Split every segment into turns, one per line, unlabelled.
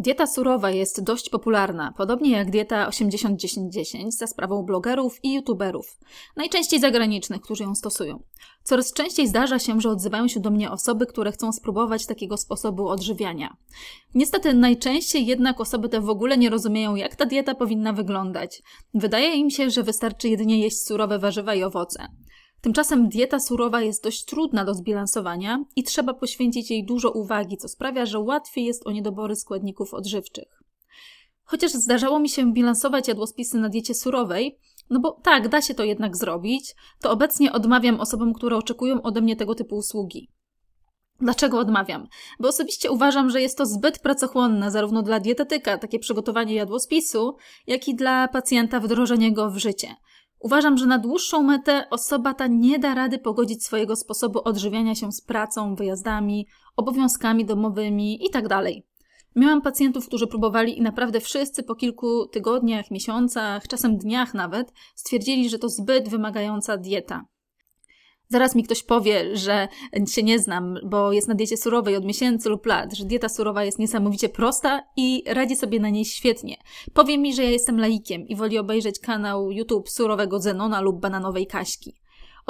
Dieta surowa jest dość popularna, podobnie jak dieta 80-10-10 za sprawą blogerów i youtuberów, najczęściej zagranicznych, którzy ją stosują. Coraz częściej zdarza się, że odzywają się do mnie osoby, które chcą spróbować takiego sposobu odżywiania. Niestety najczęściej jednak osoby te w ogóle nie rozumieją, jak ta dieta powinna wyglądać. Wydaje im się, że wystarczy jedynie jeść surowe warzywa i owoce. Tymczasem dieta surowa jest dość trudna do zbilansowania i trzeba poświęcić jej dużo uwagi, co sprawia, że łatwiej jest o niedobory składników odżywczych. Chociaż zdarzało mi się bilansować jadłospisy na diecie surowej, no bo tak, da się to jednak zrobić, to obecnie odmawiam osobom, które oczekują ode mnie tego typu usługi. Dlaczego odmawiam? Bo osobiście uważam, że jest to zbyt pracochłonne zarówno dla dietetyka, takie przygotowanie jadłospisu, jak i dla pacjenta wdrożenie go w życie. Uważam, że na dłuższą metę osoba ta nie da rady pogodzić swojego sposobu odżywiania się z pracą, wyjazdami, obowiązkami domowymi itd. Tak Miałam pacjentów, którzy próbowali i naprawdę wszyscy po kilku tygodniach, miesiącach, czasem dniach nawet, stwierdzili, że to zbyt wymagająca dieta. Zaraz mi ktoś powie, że się nie znam, bo jest na diecie surowej od miesięcy lub lat, że dieta surowa jest niesamowicie prosta i radzi sobie na niej świetnie. Powie mi, że ja jestem laikiem i woli obejrzeć kanał YouTube surowego Zenona lub bananowej Kaśki.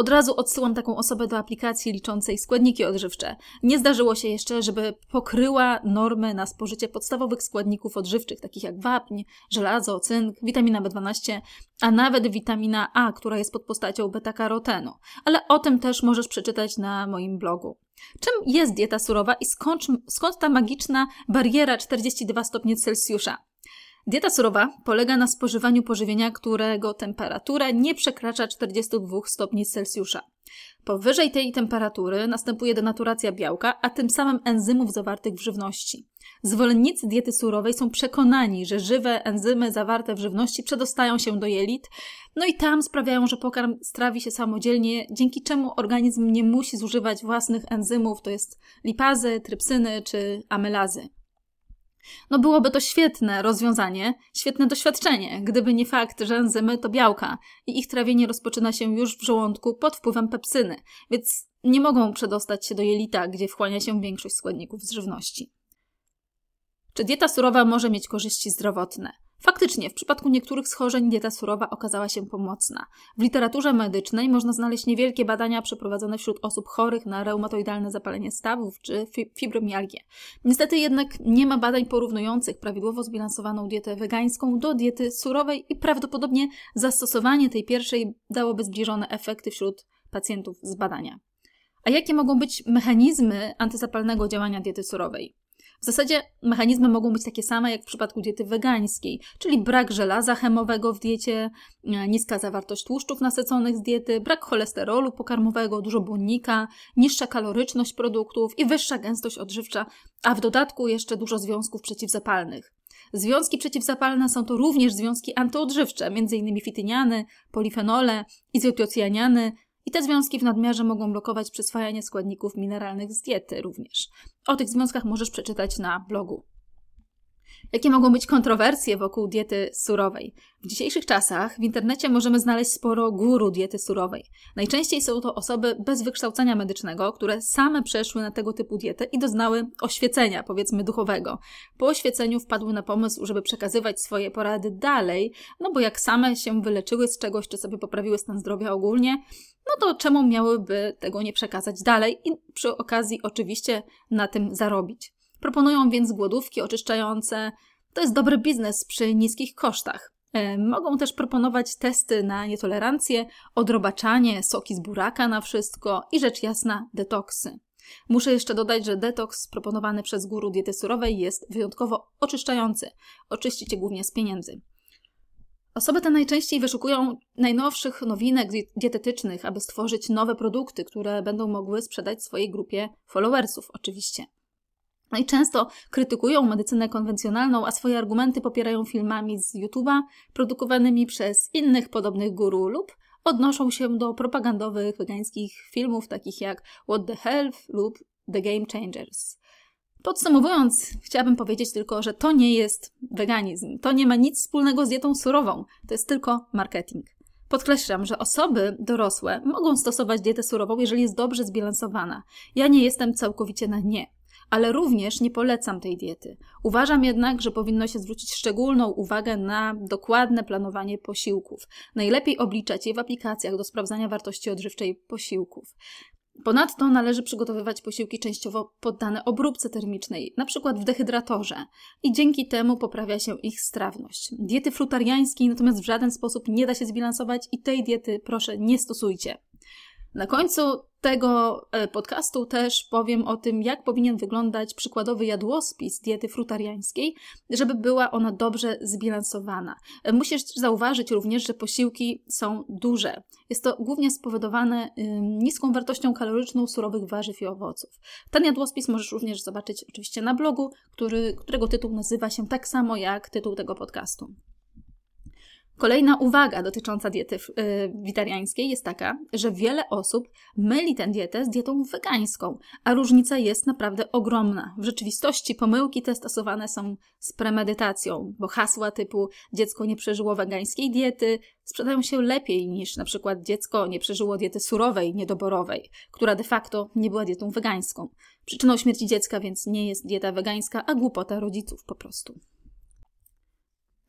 Od razu odsyłam taką osobę do aplikacji liczącej składniki odżywcze. Nie zdarzyło się jeszcze, żeby pokryła normy na spożycie podstawowych składników odżywczych, takich jak wapń, żelazo, cynk, witamina B12, a nawet witamina A, która jest pod postacią beta-karotenu. Ale o tym też możesz przeczytać na moim blogu. Czym jest dieta surowa i skąd, skąd ta magiczna bariera 42 stopnie Celsjusza? Dieta surowa polega na spożywaniu pożywienia, którego temperatura nie przekracza 42 stopni Celsjusza. Powyżej tej temperatury następuje denaturacja białka, a tym samym enzymów zawartych w żywności. Zwolennicy diety surowej są przekonani, że żywe enzymy zawarte w żywności przedostają się do jelit, no i tam sprawiają, że pokarm strawi się samodzielnie, dzięki czemu organizm nie musi zużywać własnych enzymów, to jest lipazy, trypsyny czy amylazy. No byłoby to świetne rozwiązanie, świetne doświadczenie, gdyby nie fakt, że enzymy to białka i ich trawienie rozpoczyna się już w żołądku pod wpływem pepsyny, więc nie mogą przedostać się do jelita, gdzie wchłania się większość składników z żywności. Czy dieta surowa może mieć korzyści zdrowotne? Faktycznie, w przypadku niektórych schorzeń dieta surowa okazała się pomocna. W literaturze medycznej można znaleźć niewielkie badania przeprowadzone wśród osób chorych na reumatoidalne zapalenie stawów czy fibromialgię. Niestety jednak nie ma badań porównujących prawidłowo zbilansowaną dietę wegańską do diety surowej i prawdopodobnie zastosowanie tej pierwszej dałoby zbliżone efekty wśród pacjentów z badania. A jakie mogą być mechanizmy antyzapalnego działania diety surowej? W zasadzie mechanizmy mogą być takie same jak w przypadku diety wegańskiej, czyli brak żelaza chemowego w diecie, e, niska zawartość tłuszczów nasyconych z diety, brak cholesterolu pokarmowego, dużo błonnika, niższa kaloryczność produktów i wyższa gęstość odżywcza, a w dodatku jeszcze dużo związków przeciwzapalnych. Związki przeciwzapalne są to również związki antyodżywcze, m.in. fityniany, polifenole, izotocjaniany, i te związki w nadmiarze mogą blokować przyswajanie składników mineralnych z diety również. O tych związkach możesz przeczytać na blogu. Jakie mogą być kontrowersje wokół diety surowej? W dzisiejszych czasach w internecie możemy znaleźć sporo guru diety surowej. Najczęściej są to osoby bez wykształcenia medycznego, które same przeszły na tego typu dietę i doznały oświecenia, powiedzmy duchowego. Po oświeceniu wpadły na pomysł, żeby przekazywać swoje porady dalej, no bo jak same się wyleczyły z czegoś, czy sobie poprawiły stan zdrowia ogólnie, no to czemu miałyby tego nie przekazać dalej i przy okazji oczywiście na tym zarobić. Proponują więc głodówki oczyszczające. To jest dobry biznes przy niskich kosztach. E, mogą też proponować testy na nietolerancję, odrobaczanie, soki z buraka na wszystko i rzecz jasna detoksy. Muszę jeszcze dodać, że detoks proponowany przez guru diety surowej jest wyjątkowo oczyszczający. Oczyścicie głównie z pieniędzy. Osoby te najczęściej wyszukują najnowszych nowinek dietetycznych, aby stworzyć nowe produkty, które będą mogły sprzedać swojej grupie followersów, oczywiście. No i często krytykują medycynę konwencjonalną, a swoje argumenty popierają filmami z YouTube'a produkowanymi przez innych podobnych guru lub odnoszą się do propagandowych wegańskich filmów takich jak What the Health lub The Game Changers. Podsumowując, chciałabym powiedzieć tylko, że to nie jest weganizm. To nie ma nic wspólnego z dietą surową. To jest tylko marketing. Podkreślam, że osoby dorosłe mogą stosować dietę surową, jeżeli jest dobrze zbilansowana. Ja nie jestem całkowicie na nie ale również nie polecam tej diety. Uważam jednak, że powinno się zwrócić szczególną uwagę na dokładne planowanie posiłków. Najlepiej obliczać je w aplikacjach do sprawdzania wartości odżywczej posiłków. Ponadto należy przygotowywać posiłki częściowo poddane obróbce termicznej, np. w dehydratorze, i dzięki temu poprawia się ich strawność. Diety frutariańskiej natomiast w żaden sposób nie da się zbilansować i tej diety proszę nie stosujcie. Na końcu tego e, podcastu też powiem o tym, jak powinien wyglądać przykładowy jadłospis diety frutariańskiej, żeby była ona dobrze zbilansowana. E, musisz zauważyć również, że posiłki są duże. Jest to głównie spowodowane niską wartością kaloryczną surowych warzyw i owoców. Ten jadłospis możesz również zobaczyć oczywiście na blogu, który, którego tytuł nazywa się tak samo jak tytuł tego podcastu. Kolejna uwaga dotycząca diety yy, witariańskiej jest taka, że wiele osób myli tę dietę z dietą wegańską, a różnica jest naprawdę ogromna. W rzeczywistości pomyłki te stosowane są z premedytacją, bo hasła typu dziecko nie przeżyło wegańskiej diety sprzedają się lepiej niż na przykład dziecko nie przeżyło diety surowej, niedoborowej, która de facto nie była dietą wegańską. Przyczyną śmierci dziecka więc nie jest dieta wegańska, a głupota rodziców po prostu.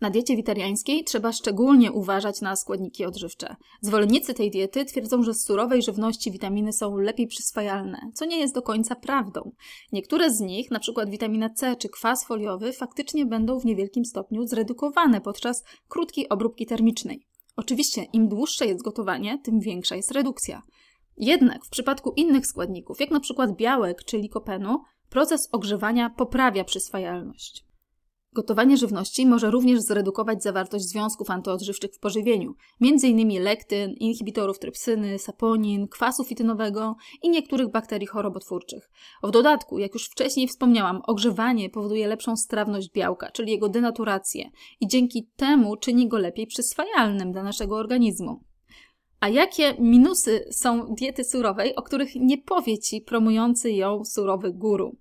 Na diecie witariańskiej trzeba szczególnie uważać na składniki odżywcze. Zwolennicy tej diety twierdzą, że z surowej żywności witaminy są lepiej przyswajalne, co nie jest do końca prawdą. Niektóre z nich, np. witamina C czy kwas foliowy, faktycznie będą w niewielkim stopniu zredukowane podczas krótkiej obróbki termicznej. Oczywiście, im dłuższe jest gotowanie, tym większa jest redukcja. Jednak w przypadku innych składników, jak np. białek czy likopenu, proces ogrzewania poprawia przyswajalność. Gotowanie żywności może również zredukować zawartość związków antyodżywczych w pożywieniu, m.in. lektyn, inhibitorów trypsyny, saponin, kwasu fitynowego i niektórych bakterii chorobotwórczych. W dodatku, jak już wcześniej wspomniałam, ogrzewanie powoduje lepszą strawność białka, czyli jego denaturację i dzięki temu czyni go lepiej przyswajalnym dla naszego organizmu. A jakie minusy są diety surowej, o których nie powie Ci promujący ją surowy guru?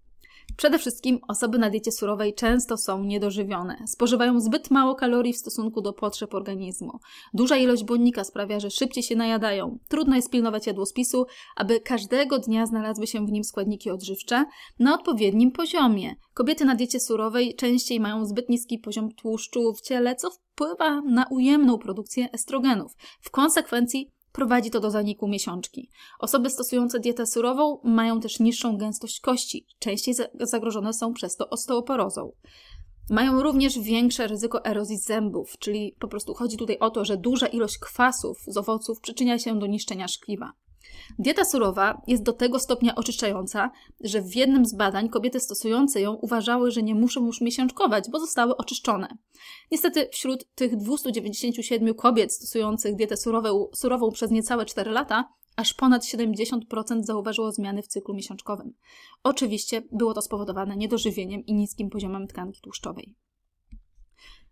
Przede wszystkim osoby na diecie surowej często są niedożywione, spożywają zbyt mało kalorii w stosunku do potrzeb organizmu. Duża ilość błonnika sprawia, że szybciej się najadają. Trudno jest pilnować jadłospisu, aby każdego dnia znalazły się w nim składniki odżywcze na odpowiednim poziomie. Kobiety na diecie surowej częściej mają zbyt niski poziom tłuszczu w ciele, co wpływa na ujemną produkcję estrogenów. W konsekwencji prowadzi to do zaniku miesiączki. Osoby stosujące dietę surową mają też niższą gęstość kości, częściej zagrożone są przez to osteoporozą. Mają również większe ryzyko erozji zębów, czyli po prostu chodzi tutaj o to, że duża ilość kwasów z owoców przyczynia się do niszczenia szkliwa. Dieta surowa jest do tego stopnia oczyszczająca, że w jednym z badań kobiety stosujące ją uważały, że nie muszą już miesiączkować, bo zostały oczyszczone. Niestety wśród tych 297 kobiet stosujących dietę surową, surową przez niecałe 4 lata, aż ponad 70% zauważyło zmiany w cyklu miesiączkowym. Oczywiście było to spowodowane niedożywieniem i niskim poziomem tkanki tłuszczowej.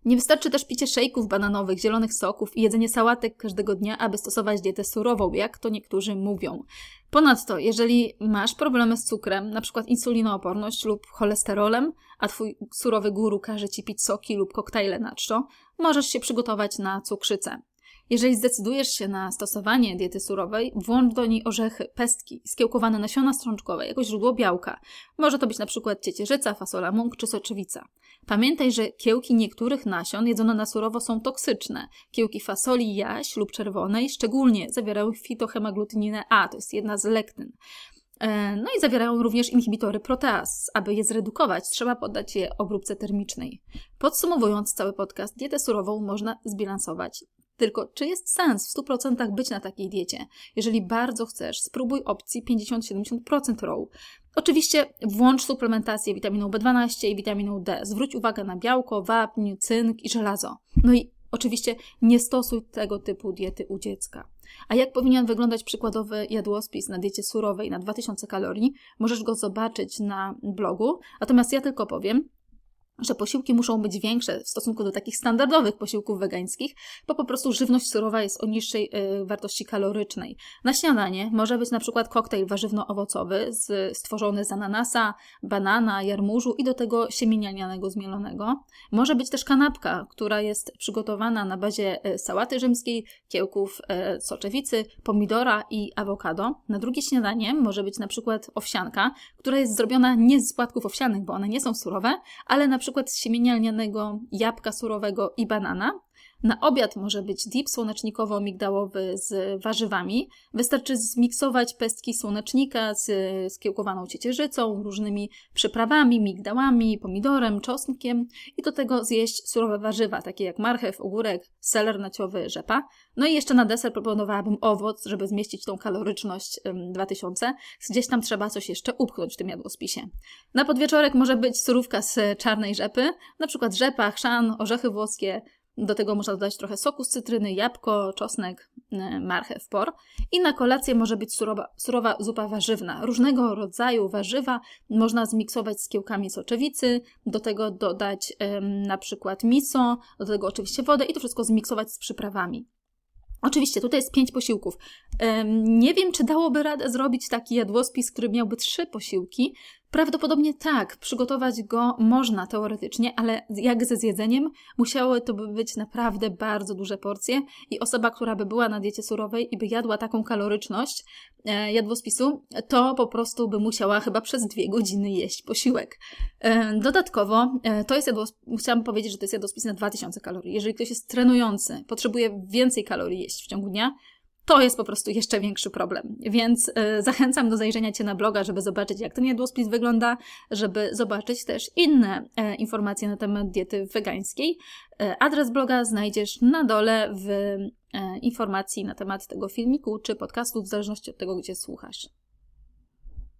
Nie wystarczy też picie szejków bananowych, zielonych soków i jedzenie sałatek każdego dnia, aby stosować dietę surową, jak to niektórzy mówią. Ponadto, jeżeli masz problemy z cukrem, np. insulinooporność lub cholesterolem, a twój surowy guru każe ci pić soki lub koktajle na czczo, możesz się przygotować na cukrzycę. Jeżeli zdecydujesz się na stosowanie diety surowej, włącz do niej orzechy, pestki, skiełkowane nasiona strączkowe jako źródło białka. Może to być przykład ciecierzyca, fasola mąk czy soczewica. Pamiętaj, że kiełki niektórych nasion jedzone na surowo są toksyczne. Kiełki fasoli jaś lub czerwonej szczególnie zawierają fitohemaglutyninę A, to jest jedna z lektyn. E, no i zawierają również inhibitory proteaz. Aby je zredukować, trzeba poddać je obróbce termicznej. Podsumowując cały podcast, dietę surową można zbilansować tylko czy jest sens w 100% być na takiej diecie? Jeżeli bardzo chcesz, spróbuj opcji 50-70% raw. Oczywiście włącz suplementację witaminą B12 i witaminą D. Zwróć uwagę na białko, wapń, cynk i żelazo. No i oczywiście nie stosuj tego typu diety u dziecka. A jak powinien wyglądać przykładowy jadłospis na diecie surowej na 2000 kalorii? Możesz go zobaczyć na blogu. Natomiast ja tylko powiem, że posiłki muszą być większe w stosunku do takich standardowych posiłków wegańskich, bo po prostu żywność surowa jest o niższej y, wartości kalorycznej. Na śniadanie może być na przykład koktajl warzywno-owocowy z, stworzony z ananasa, banana, jarmużu i do tego siemienia lnianego zmielonego. Może być też kanapka, która jest przygotowana na bazie y, sałaty rzymskiej, kiełków y, soczewicy, pomidora i awokado. Na drugie śniadanie może być na przykład owsianka, która jest zrobiona nie z płatków owsianych, bo one nie są surowe, ale na przykład z siemienia lnianego, jabłka surowego i banana. Na obiad może być dip słonecznikowo-migdałowy z warzywami. Wystarczy zmiksować pestki słonecznika z skiełkowaną ciecierzycą, różnymi przyprawami, migdałami, pomidorem, czosnkiem i do tego zjeść surowe warzywa, takie jak marchew, ogórek, seler naciowy, rzepa. No i jeszcze na deser proponowałabym owoc, żeby zmieścić tą kaloryczność 2000. Gdzieś tam trzeba coś jeszcze upchnąć w tym jadłospisie. Na podwieczorek może być surówka z czarnej rzepy, na przykład rzepa, chrzan, orzechy włoskie, do tego można dodać trochę soku z cytryny, jabłko, czosnek, e, marchew, por. I na kolację może być surowa, surowa zupa warzywna. Różnego rodzaju warzywa można zmiksować z kiełkami soczewicy, do tego dodać ym, na przykład miso, do tego oczywiście wodę i to wszystko zmiksować z przyprawami. Oczywiście, tutaj jest pięć posiłków. Nie wiem, czy dałoby radę zrobić taki jadłospis, który miałby trzy posiłki, Prawdopodobnie tak, przygotować go można teoretycznie, ale jak ze zjedzeniem, musiały to by być naprawdę bardzo duże porcje i osoba, która by była na diecie surowej i by jadła taką kaloryczność e, jadłospisu, to po prostu by musiała chyba przez dwie godziny jeść posiłek. E, dodatkowo, e, to jest jadłospis, musiałam powiedzieć, że to jest jadłospis na 2000 kalorii. Jeżeli ktoś jest trenujący, potrzebuje więcej kalorii jeść w ciągu dnia, to jest po prostu jeszcze większy problem. Więc y, zachęcam do zajrzenia Cię na bloga, żeby zobaczyć, jak ten jadłospis wygląda, żeby zobaczyć też inne y, informacje na temat diety wegańskiej. Y, adres bloga znajdziesz na dole w informacji na temat tego filmiku czy podcastu, w zależności od tego, gdzie słuchasz.